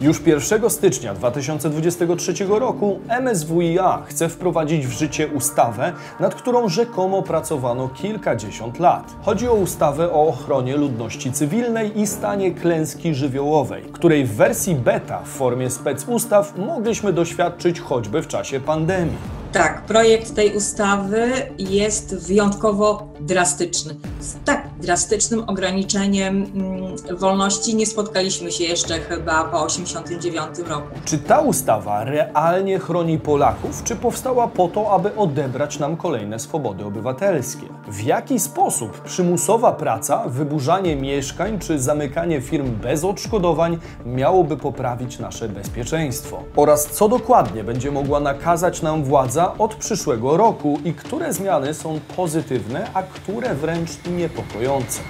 Już 1 stycznia 2023 roku MSWiA chce wprowadzić w życie ustawę, nad którą rzekomo pracowano kilkadziesiąt lat. Chodzi o ustawę o ochronie ludności cywilnej i stanie klęski żywiołowej, której w wersji beta w formie specustaw mogliśmy doświadczyć choćby w czasie pandemii. Tak, projekt tej ustawy jest wyjątkowo drastyczny. Z tak drastycznym ograniczeniem mm, wolności nie spotkaliśmy się jeszcze chyba po 1989 roku. Czy ta ustawa realnie chroni Polaków, czy powstała po to, aby odebrać nam kolejne swobody obywatelskie? W jaki sposób przymusowa praca, wyburzanie mieszkań czy zamykanie firm bez odszkodowań miałoby poprawić nasze bezpieczeństwo? Oraz co dokładnie będzie mogła nakazać nam władza od przyszłego roku i które zmiany są pozytywne, a które wręcz niepokojące.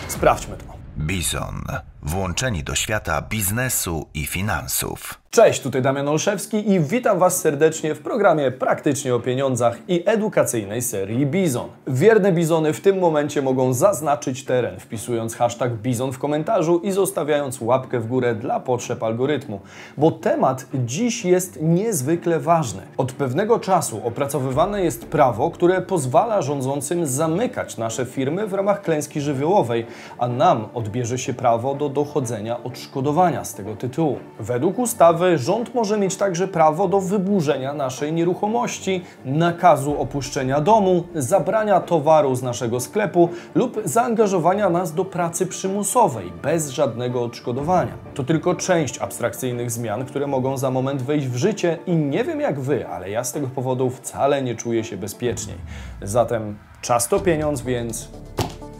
Sprawdźmy to. Bizon. Włączeni do świata biznesu i finansów. Cześć, tutaj Damian Olszewski i witam Was serdecznie w programie Praktycznie o pieniądzach i edukacyjnej serii Bizon. Wierne bizony w tym momencie mogą zaznaczyć teren, wpisując hashtag Bizon w komentarzu i zostawiając łapkę w górę dla potrzeb algorytmu, bo temat dziś jest niezwykle ważny. Od pewnego czasu opracowywane jest prawo, które pozwala rządzącym zamykać nasze firmy w ramach klęski żywiołowej, a nam odbierze się prawo do dochodzenia odszkodowania z tego tytułu. Według ustawy rząd może mieć także prawo do wyburzenia naszej nieruchomości, nakazu opuszczenia domu, zabrania towaru z naszego sklepu lub zaangażowania nas do pracy przymusowej bez żadnego odszkodowania. To tylko część abstrakcyjnych zmian, które mogą za moment wejść w życie i nie wiem jak wy, ale ja z tego powodu wcale nie czuję się bezpieczniej. Zatem czas to pieniądz, więc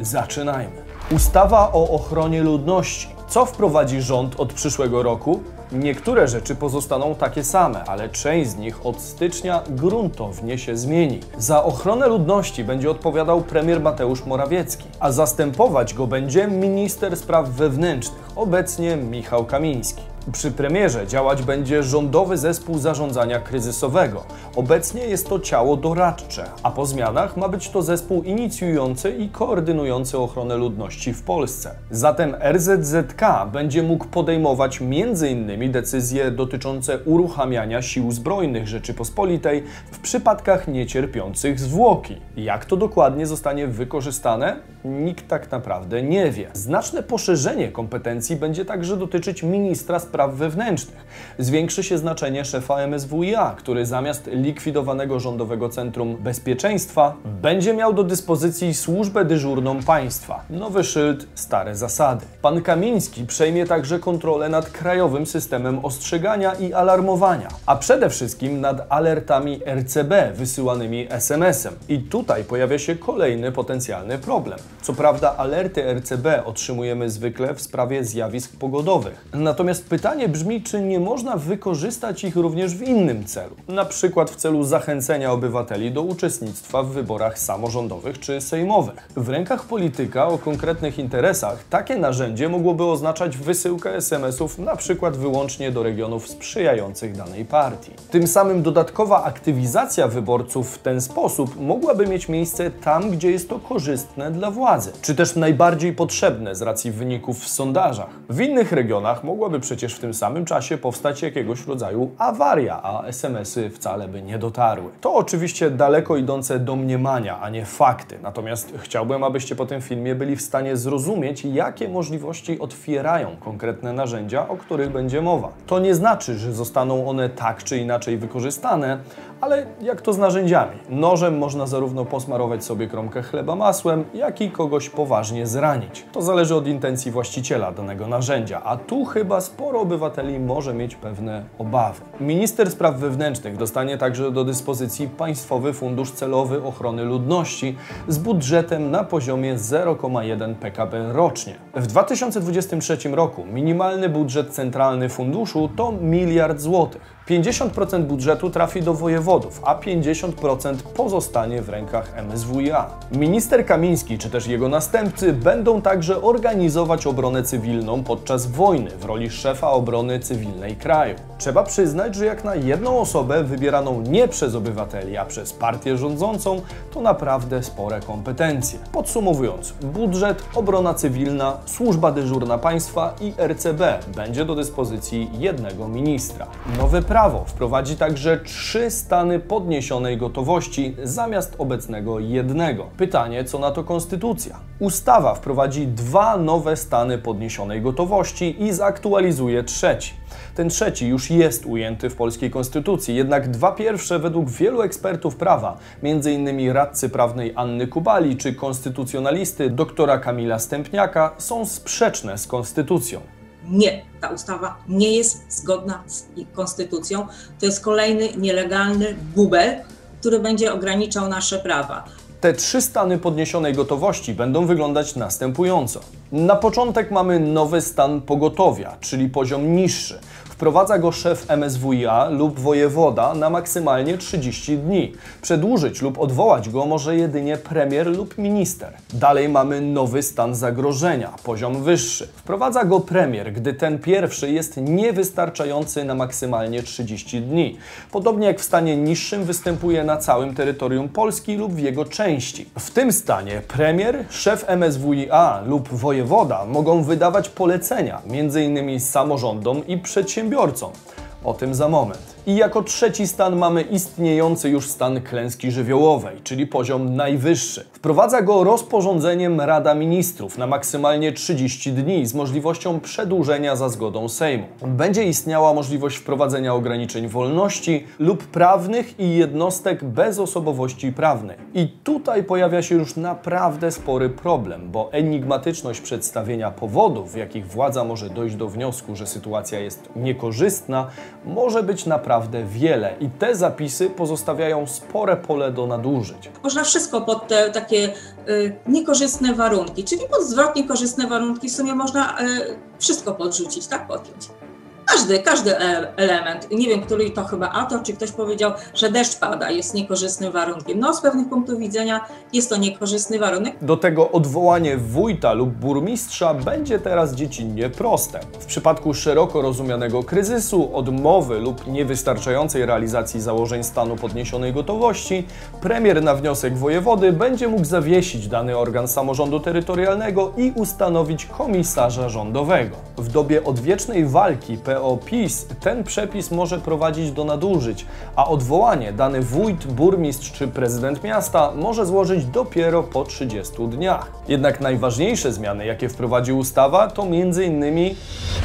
zaczynajmy. Ustawa o ochronie ludności. Co wprowadzi rząd od przyszłego roku? Niektóre rzeczy pozostaną takie same, ale część z nich od stycznia gruntownie się zmieni. Za ochronę ludności będzie odpowiadał premier Mateusz Morawiecki, a zastępować go będzie minister spraw wewnętrznych, obecnie Michał Kamiński. Przy premierze działać będzie Rządowy Zespół Zarządzania Kryzysowego. Obecnie jest to ciało doradcze, a po zmianach ma być to zespół inicjujący i koordynujący ochronę ludności w Polsce. Zatem RZZK będzie mógł podejmować m.in. decyzje dotyczące uruchamiania sił zbrojnych Rzeczypospolitej w przypadkach niecierpiących zwłoki. Jak to dokładnie zostanie wykorzystane? Nikt tak naprawdę nie wie. Znaczne poszerzenie kompetencji będzie także dotyczyć ministra spraw spraw wewnętrznych. Zwiększy się znaczenie szefa MSWiA, który zamiast likwidowanego Rządowego Centrum Bezpieczeństwa będzie miał do dyspozycji służbę dyżurną państwa. Nowy szyld, stare zasady. Pan Kamiński przejmie także kontrolę nad krajowym systemem ostrzegania i alarmowania, a przede wszystkim nad alertami RCB wysyłanymi SMS-em. I tutaj pojawia się kolejny potencjalny problem. Co prawda alerty RCB otrzymujemy zwykle w sprawie zjawisk pogodowych. Natomiast pytanie Pytanie brzmi, czy nie można wykorzystać ich również w innym celu, na przykład w celu zachęcenia obywateli do uczestnictwa w wyborach samorządowych czy sejmowych. W rękach polityka o konkretnych interesach takie narzędzie mogłoby oznaczać wysyłkę SMS-ów na przykład wyłącznie do regionów sprzyjających danej partii. Tym samym dodatkowa aktywizacja wyborców w ten sposób mogłaby mieć miejsce tam, gdzie jest to korzystne dla władzy, czy też najbardziej potrzebne z racji wyników w sondażach. W innych regionach mogłaby przecież w tym samym czasie powstać jakiegoś rodzaju awaria, a SMS-y wcale by nie dotarły. To oczywiście daleko idące domniemania, a nie fakty. Natomiast chciałbym, abyście po tym filmie byli w stanie zrozumieć, jakie możliwości otwierają konkretne narzędzia, o których będzie mowa. To nie znaczy, że zostaną one tak czy inaczej wykorzystane, ale jak to z narzędziami? Nożem można zarówno posmarować sobie kromkę chleba masłem, jak i kogoś poważnie zranić. To zależy od intencji właściciela danego narzędzia, a tu chyba sporo obywateli może mieć pewne obawy. Minister Spraw Wewnętrznych dostanie także do dyspozycji Państwowy Fundusz Celowy Ochrony Ludności z budżetem na poziomie 0,1 PKB rocznie. W 2023 roku minimalny budżet centralny funduszu to miliard złotych. 50% budżetu trafi do wojewodów, a 50% pozostanie w rękach MSWiA. Minister Kamiński czy też jego następcy będą także organizować obronę cywilną podczas wojny w roli szefa obrony cywilnej kraju. Trzeba przyznać, że jak na jedną osobę wybieraną nie przez obywateli, a przez partię rządzącą, to naprawdę spore kompetencje. Podsumowując, budżet, obrona cywilna, służba dyżurna państwa i RCB będzie do dyspozycji jednego ministra. Nowe prawo wprowadzi także trzy stany podniesionej gotowości zamiast obecnego jednego. Pytanie, co na to konstytucja? Ustawa wprowadzi dwa nowe stany podniesionej gotowości i zaktualizuje trzeci. Ten trzeci już jest ujęty w polskiej konstytucji, jednak dwa pierwsze według wielu ekspertów prawa, m.in. radcy prawnej Anny Kubali czy konstytucjonalisty doktora Kamila Stępniaka, są sprzeczne z konstytucją. Nie, ta ustawa nie jest zgodna z konstytucją. To jest kolejny nielegalny bubel, który będzie ograniczał nasze prawa. Te trzy stany podniesionej gotowości będą wyglądać następująco. Na początek mamy nowy stan pogotowia, czyli poziom niższy. Wprowadza go szef MSWiA lub wojewoda na maksymalnie 30 dni. Przedłużyć lub odwołać go może jedynie premier lub minister. Dalej mamy nowy stan zagrożenia, poziom wyższy. Wprowadza go premier, gdy ten pierwszy jest niewystarczający na maksymalnie 30 dni. Podobnie jak w stanie niższym występuje na całym terytorium Polski lub w jego części. W tym stanie premier, szef MSWiA lub wojewoda mogą wydawać polecenia, m.in. samorządom i przedsiębiorcom. O tym za moment. I jako trzeci stan mamy istniejący już stan klęski żywiołowej, czyli poziom najwyższy. Wprowadza go rozporządzeniem Rada Ministrów na maksymalnie 30 dni z możliwością przedłużenia za zgodą Sejmu. Będzie istniała możliwość wprowadzenia ograniczeń wolności lub prawnych i jednostek bez osobowości prawnej. I tutaj pojawia się już naprawdę spory problem, bo enigmatyczność przedstawienia powodów, w jakich władza może dojść do wniosku, że sytuacja jest niekorzystna, może być naprawdę naprawdę wiele i te zapisy pozostawiają spore pole do nadużyć. Można wszystko pod te takie y, niekorzystne warunki, czyli pod zwrotnie korzystne warunki w sumie można y, wszystko podrzucić, tak podjąć. Każdy, każdy element. Nie wiem, który to chyba autor, czy ktoś powiedział, że deszcz pada, jest niekorzystnym warunkiem. No, z pewnych punktów widzenia jest to niekorzystny warunek. Do tego odwołanie wójta lub burmistrza będzie teraz dziecinnie proste. W przypadku szeroko rozumianego kryzysu, odmowy lub niewystarczającej realizacji założeń stanu podniesionej gotowości, premier na wniosek wojewody będzie mógł zawiesić dany organ samorządu terytorialnego i ustanowić komisarza rządowego. W dobie odwiecznej walki PO PO-PiS, ten przepis może prowadzić do nadużyć, a odwołanie dany wójt, burmistrz czy prezydent miasta może złożyć dopiero po 30 dniach. Jednak najważniejsze zmiany, jakie wprowadzi ustawa, to m.in.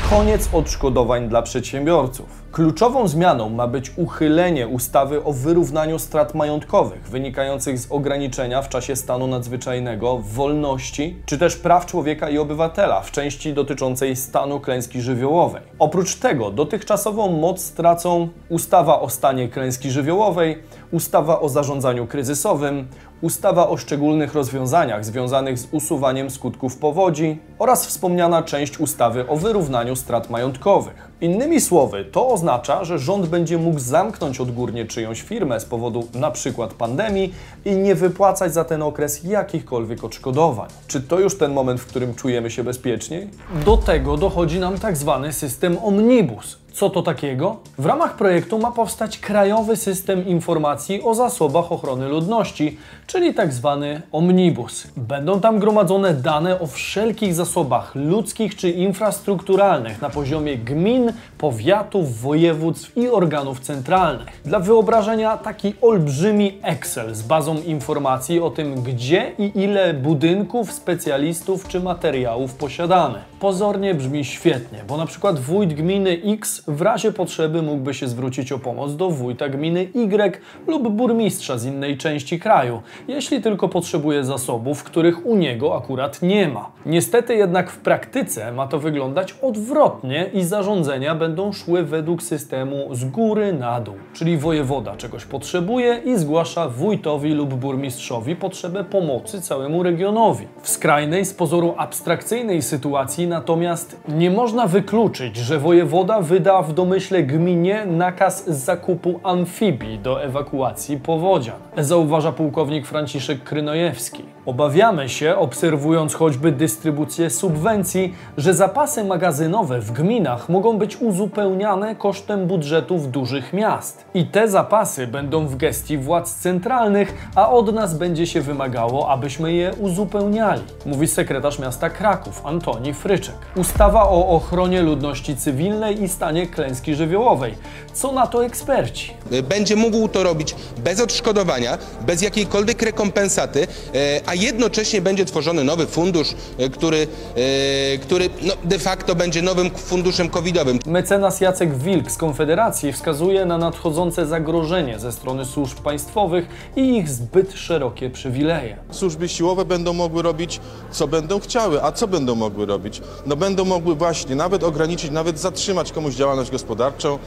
koniec odszkodowań dla przedsiębiorców. Kluczową zmianą ma być uchylenie ustawy o wyrównaniu strat majątkowych wynikających z ograniczenia w czasie stanu nadzwyczajnego wolności czy też praw człowieka i obywatela w części dotyczącej stanu klęski żywiołowej. Oprócz tego dotychczasową moc stracą ustawa o stanie klęski żywiołowej, ustawa o zarządzaniu kryzysowym, ustawa o szczególnych rozwiązaniach związanych z usuwaniem skutków powodzi oraz wspomniana część ustawy o wyrównaniu strat majątkowych. Innymi słowy, to oznacza, że rząd będzie mógł zamknąć odgórnie czyjąś firmę z powodu np. pandemii i nie wypłacać za ten okres jakichkolwiek odszkodowań. Czy to już ten moment, w którym czujemy się bezpieczniej? Do tego dochodzi nam tak zwany system omnibus, co to takiego? W ramach projektu ma powstać krajowy system informacji o zasobach ochrony ludności, czyli tak zwany omnibus. Będą tam gromadzone dane o wszelkich zasobach ludzkich czy infrastrukturalnych na poziomie gmin, powiatów, województw i organów centralnych. Dla wyobrażenia taki olbrzymi Excel z bazą informacji o tym, gdzie i ile budynków, specjalistów czy materiałów posiadamy. Pozornie brzmi świetnie, bo na przykład wójt gminy X w razie potrzeby mógłby się zwrócić o pomoc do wójta gminy Y lub burmistrza z innej części kraju, jeśli tylko potrzebuje zasobów, których u niego akurat nie ma. Niestety jednak w praktyce ma to wyglądać odwrotnie i zarządzenia będą szły według systemu z góry na dół, czyli wojewoda czegoś potrzebuje i zgłasza wójtowi lub burmistrzowi potrzebę pomocy całemu regionowi. W skrajnej, z pozoru abstrakcyjnej sytuacji natomiast nie można wykluczyć, że wojewoda wyda wyda w domyśle gminie nakaz zakupu amfibii do ewakuacji powodzian. Zauważa pułkownik Franciszek Krynojewski. Obawiamy się, obserwując choćby dystrybucję subwencji, że zapasy magazynowe w gminach mogą być uzupełniane kosztem budżetów dużych miast. I te zapasy będą w gestii władz centralnych, a od nas będzie się wymagało, abyśmy je uzupełniali, mówi sekretarz miasta Kraków Antoni Fryczek. Ustawa o ochronie ludności cywilnej i stanie klęski żywiołowej. Co na to eksperci? będzie mógł to robić bez odszkodowania, bez jakiejkolwiek rekompensaty, e, a jednocześnie będzie tworzony nowy fundusz, e, który, e, który no, de facto będzie nowym funduszem covidowym. Mecenas Jacek Wilk z Konfederacji wskazuje na nadchodzące zagrożenie ze strony służb państwowych i ich zbyt szerokie przywileje. Służby siłowe będą mogły robić, co będą chciały. A co będą mogły robić? No będą mogły właśnie nawet ograniczyć, nawet zatrzymać komuś działalność gospodarczą,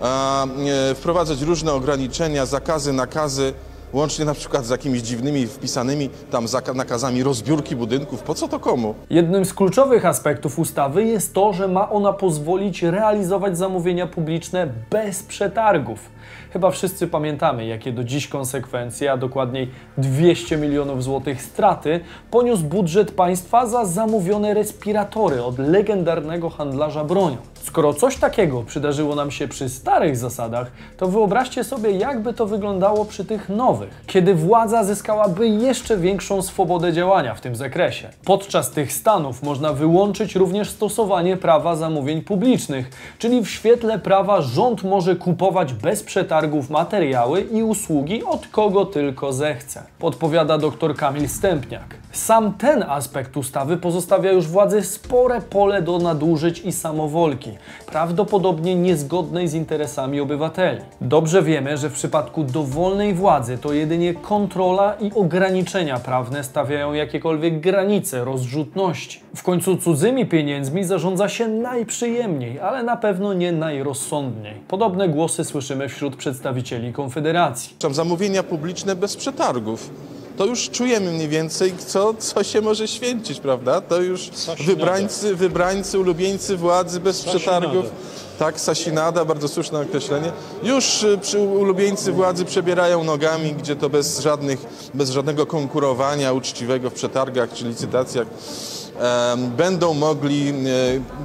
a, e, wprowadzać różne ograniczenia, zakazy, nakazy, łącznie na przykład z jakimiś dziwnymi wpisanymi tam nakazami rozbiórki budynków. Po co to komu? Jednym z kluczowych aspektów ustawy jest to, że ma ona pozwolić realizować zamówienia publiczne bez przetargów. Chyba wszyscy pamiętamy, jakie do dziś konsekwencje, a dokładniej 200 milionów złotych straty poniósł budżet państwa za zamówione respiratory od legendarnego handlarza bronią. Skoro coś takiego przydarzyło nam się przy starych zasadach, to wyobraźcie sobie, jakby to wyglądało przy tych nowych, kiedy władza zyskałaby jeszcze większą swobodę działania w tym zakresie. Podczas tych stanów można wyłączyć również stosowanie prawa zamówień publicznych, czyli w świetle prawa rząd może kupować bez przetargów materiały i usługi od kogo tylko zechce. Podpowiada dr Kamil Stępniak. Sam ten aspekt ustawy pozostawia już władzy spore pole do nadużyć i samowolki, prawdopodobnie niezgodnej z interesami obywateli. Dobrze wiemy, że w przypadku dowolnej władzy to jedynie kontrola i ograniczenia prawne stawiają jakiekolwiek granice rozrzutności. W końcu cudzymi pieniędzmi zarządza się najprzyjemniej, ale na pewno nie najrozsądniej. Podobne głosy słyszymy wśród przedstawicieli Konfederacji. Tam zamówienia publiczne bez przetargów. To już czujemy mniej więcej, co, co się może święcić, prawda? To już wybrańcy, wybrańcy, ulubieńcy władzy bez przetargów. Tak, sasinada, bardzo słuszne określenie. Już y, przy ulubieńcy władzy przebierają nogami, gdzie to bez, żadnych, bez żadnego konkurowania uczciwego w przetargach czy licytacjach będą mogli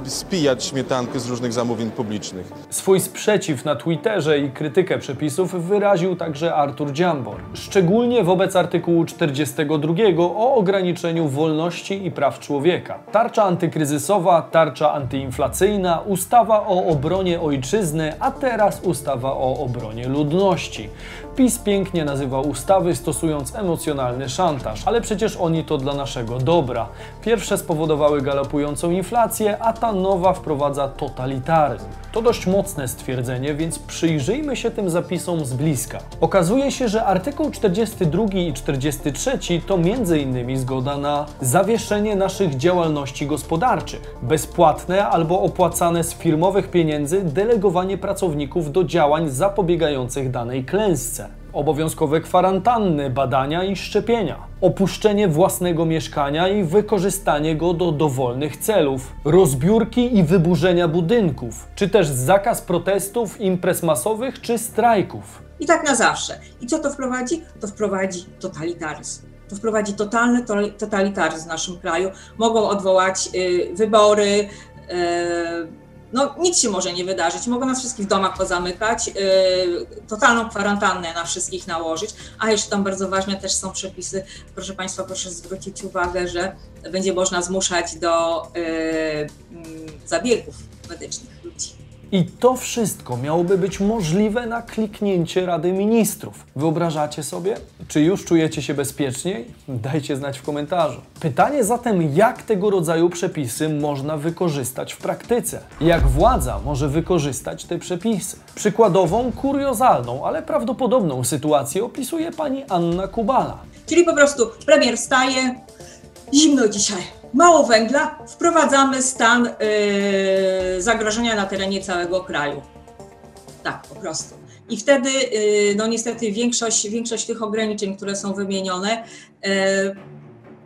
e, spijać śmietankę z różnych zamówień publicznych. Swój sprzeciw na Twitterze i krytykę przepisów wyraził także Artur Dziambor, szczególnie wobec artykułu 42 o ograniczeniu wolności i praw człowieka. Tarcza antykryzysowa, tarcza antyinflacyjna, ustawa o obronie ojczyzny, a teraz ustawa o obronie ludności. PiS pięknie nazywa ustawy stosując emocjonalny szantaż, ale przecież oni to dla naszego dobra. Pierwsze spowodowały galopującą inflację, a ta nowa wprowadza totalitaryzm. To dość mocne stwierdzenie, więc przyjrzyjmy się tym zapisom z bliska. Okazuje się, że artykuł 42 i 43 to m.in. zgoda na zawieszenie naszych działalności gospodarczych, bezpłatne albo opłacane z firmowych pieniędzy delegowanie pracowników do działań zapobiegających danej klęsce obowiązkowe kwarantanny, badania i szczepienia, opuszczenie własnego mieszkania i wykorzystanie go do dowolnych celów, rozbiórki i wyburzenia budynków, czy też zakaz protestów, imprez masowych czy strajków. I tak na zawsze. I co to wprowadzi? To wprowadzi totalitaryzm. To wprowadzi totalny to- totalitaryzm w naszym kraju. Mogą odwołać y, wybory. y, no, nic się może nie wydarzyć. Mogą nas wszystkich w domach pozamykać, y, totalną kwarantannę na wszystkich nałożyć. A jeszcze tam bardzo ważne też są przepisy. Proszę Państwa, proszę zwrócić uwagę, że będzie można zmuszać do y, mm, zabiegów medycznych ludzi. I to wszystko miałoby być możliwe na kliknięcie Rady Ministrów. Wyobrażacie sobie? Czy już czujecie się bezpieczniej? Dajcie znać w komentarzu. Pytanie zatem, jak tego rodzaju przepisy można wykorzystać w praktyce? Jak władza może wykorzystać te przepisy? Przykładową, kuriozalną, ale prawdopodobną sytuację opisuje pani Anna Kubala. Czyli po prostu premier wstaje, zimno dzisiaj, mało węgla, wprowadzamy stan yy, zagrożenia na terenie całego kraju. Tak, po prostu. I wtedy, yy, no niestety, większość, większość tych ograniczeń, które są wymienione, yy,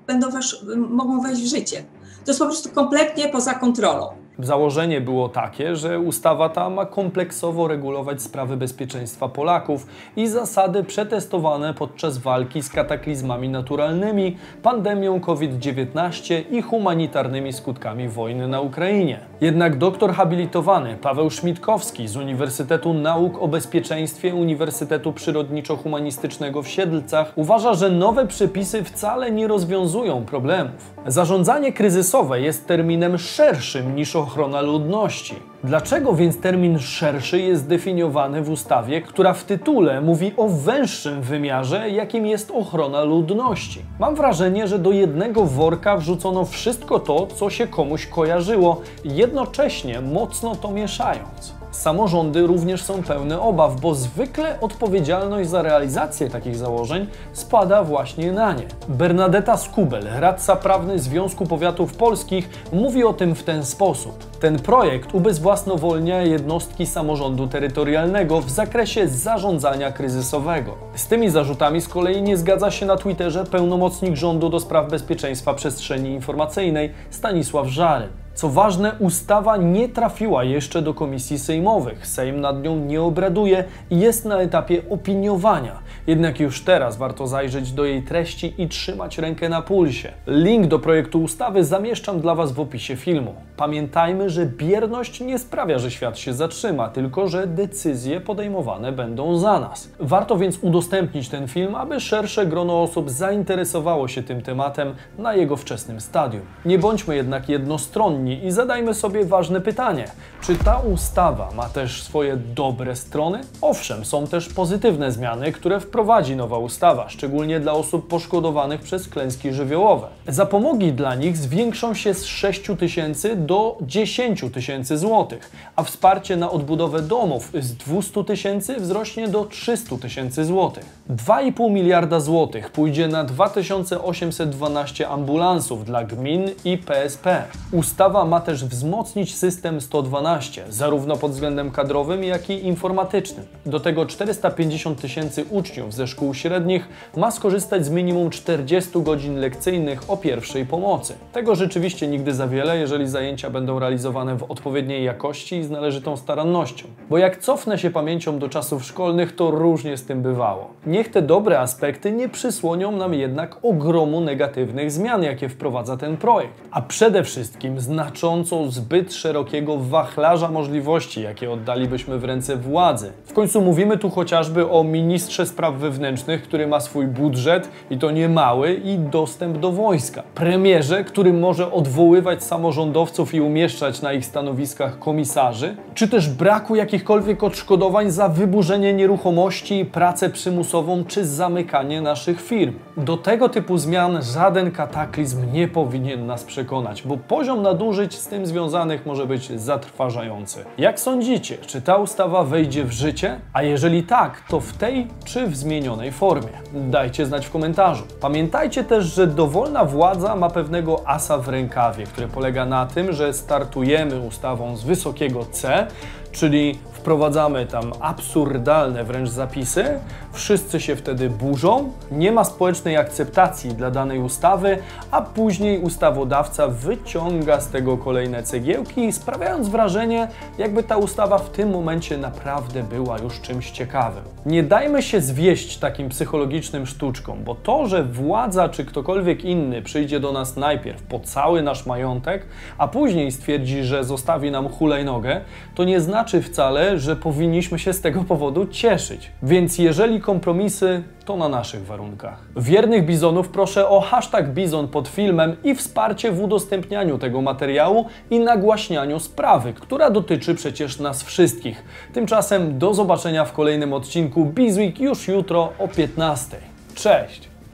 będą mogą wejść w życie. To jest po prostu kompletnie poza kontrolą. Założenie było takie, że ustawa ta ma kompleksowo regulować sprawy bezpieczeństwa Polaków i zasady przetestowane podczas walki z kataklizmami naturalnymi, pandemią COVID-19 i humanitarnymi skutkami wojny na Ukrainie. Jednak doktor habilitowany Paweł Szmitkowski z Uniwersytetu Nauk o Bezpieczeństwie Uniwersytetu Przyrodniczo-Humanistycznego w Siedlcach uważa, że nowe przepisy wcale nie rozwiązują problemów. Zarządzanie kryzysowe jest terminem szerszym niż ochrona ludności. Dlaczego więc termin szerszy jest zdefiniowany w ustawie, która w tytule mówi o węższym wymiarze, jakim jest ochrona ludności? Mam wrażenie, że do jednego worka wrzucono wszystko to, co się komuś kojarzyło, jednocześnie mocno to mieszając. Samorządy również są pełne obaw, bo zwykle odpowiedzialność za realizację takich założeń spada właśnie na nie. Bernadetta Skubel, radca prawny Związku Powiatów Polskich, mówi o tym w ten sposób. Ten projekt ubezwłasnowolnia jednostki samorządu terytorialnego w zakresie zarządzania kryzysowego. Z tymi zarzutami z kolei nie zgadza się na Twitterze pełnomocnik rządu do spraw bezpieczeństwa przestrzeni informacyjnej Stanisław Żary. Co ważne, ustawa nie trafiła jeszcze do komisji sejmowych. Sejm nad nią nie obraduje i jest na etapie opiniowania. Jednak już teraz warto zajrzeć do jej treści i trzymać rękę na pulsie. Link do projektu ustawy zamieszczam dla Was w opisie filmu. Pamiętajmy, że bierność nie sprawia, że świat się zatrzyma, tylko że decyzje podejmowane będą za nas. Warto więc udostępnić ten film, aby szersze grono osób zainteresowało się tym tematem na jego wczesnym stadium. Nie bądźmy jednak jednostronni i zadajmy sobie ważne pytanie: czy ta ustawa ma też swoje dobre strony? Owszem, są też pozytywne zmiany, które wprowadzi nowa ustawa, szczególnie dla osób poszkodowanych przez klęski żywiołowe. Zapomogi dla nich zwiększą się z 6 tysięcy do 10 tysięcy złotych, a wsparcie na odbudowę domów z 200 tysięcy wzrośnie do 300 tysięcy złotych. 2,5 miliarda złotych pójdzie na 2812 ambulansów dla gmin i PSP. Ustawa ma też wzmocnić system 112, zarówno pod względem kadrowym, jak i informatycznym. Do tego 450 tysięcy uczniów ze szkół średnich ma skorzystać z minimum 40 godzin lekcyjnych o pierwszej pomocy. Tego rzeczywiście nigdy za wiele, jeżeli zajęcia będą realizowane w odpowiedniej jakości i z należytą starannością. Bo jak cofnę się pamięcią do czasów szkolnych, to różnie z tym bywało. Niech te dobre aspekty nie przysłonią nam jednak ogromu negatywnych zmian, jakie wprowadza ten projekt. A przede wszystkim znacząco zbyt szerokiego wachlarza możliwości, jakie oddalibyśmy w ręce władzy. W końcu mówimy tu chociażby o ministrze spraw wewnętrznych, który ma swój budżet i to nie mały i dostęp do wojska. Premierze, który może odwoływać samorządowców i umieszczać na ich stanowiskach komisarzy, czy też braku jakichkolwiek odszkodowań za wyburzenie nieruchomości, pracę przymusową czy zamykanie naszych firm. Do tego typu zmian żaden kataklizm nie powinien nas przekonać, bo poziom nadużyć z tym związanych może być zatrważający. Jak sądzicie, czy ta ustawa wejdzie w życie? A jeżeli tak, to w tej czy w zmienionej formie? Dajcie znać w komentarzu. Pamiętajcie też, że dowolna władza ma pewnego asa w rękawie, który polega na tym, że startujemy ustawą z wysokiego C, czyli wprowadzamy tam absurdalne wręcz zapisy, wszyscy się wtedy burzą, nie ma społecznej akceptacji dla danej ustawy, a później ustawodawca wyciąga z tego kolejne cegiełki, sprawiając wrażenie, jakby ta ustawa w tym momencie naprawdę była już czymś ciekawym. Nie dajmy się zwieść takim psychologicznym sztuczkom, bo to, że władza czy ktokolwiek inny przyjdzie do nas najpierw po cały nasz majątek, a później stwierdzi, że zostawi nam hulajnogę, to nie znaczy wcale, że powinniśmy się z tego powodu cieszyć. Więc jeżeli kompromisy, to na naszych warunkach. Wiernych bizonów proszę o hashtag bizon pod filmem i wsparcie w udostępnianiu tego materiału i nagłaśnianiu sprawy, która dotyczy przecież nas wszystkich. Tymczasem do zobaczenia w kolejnym odcinku Bizweek już jutro o 15. Cześć!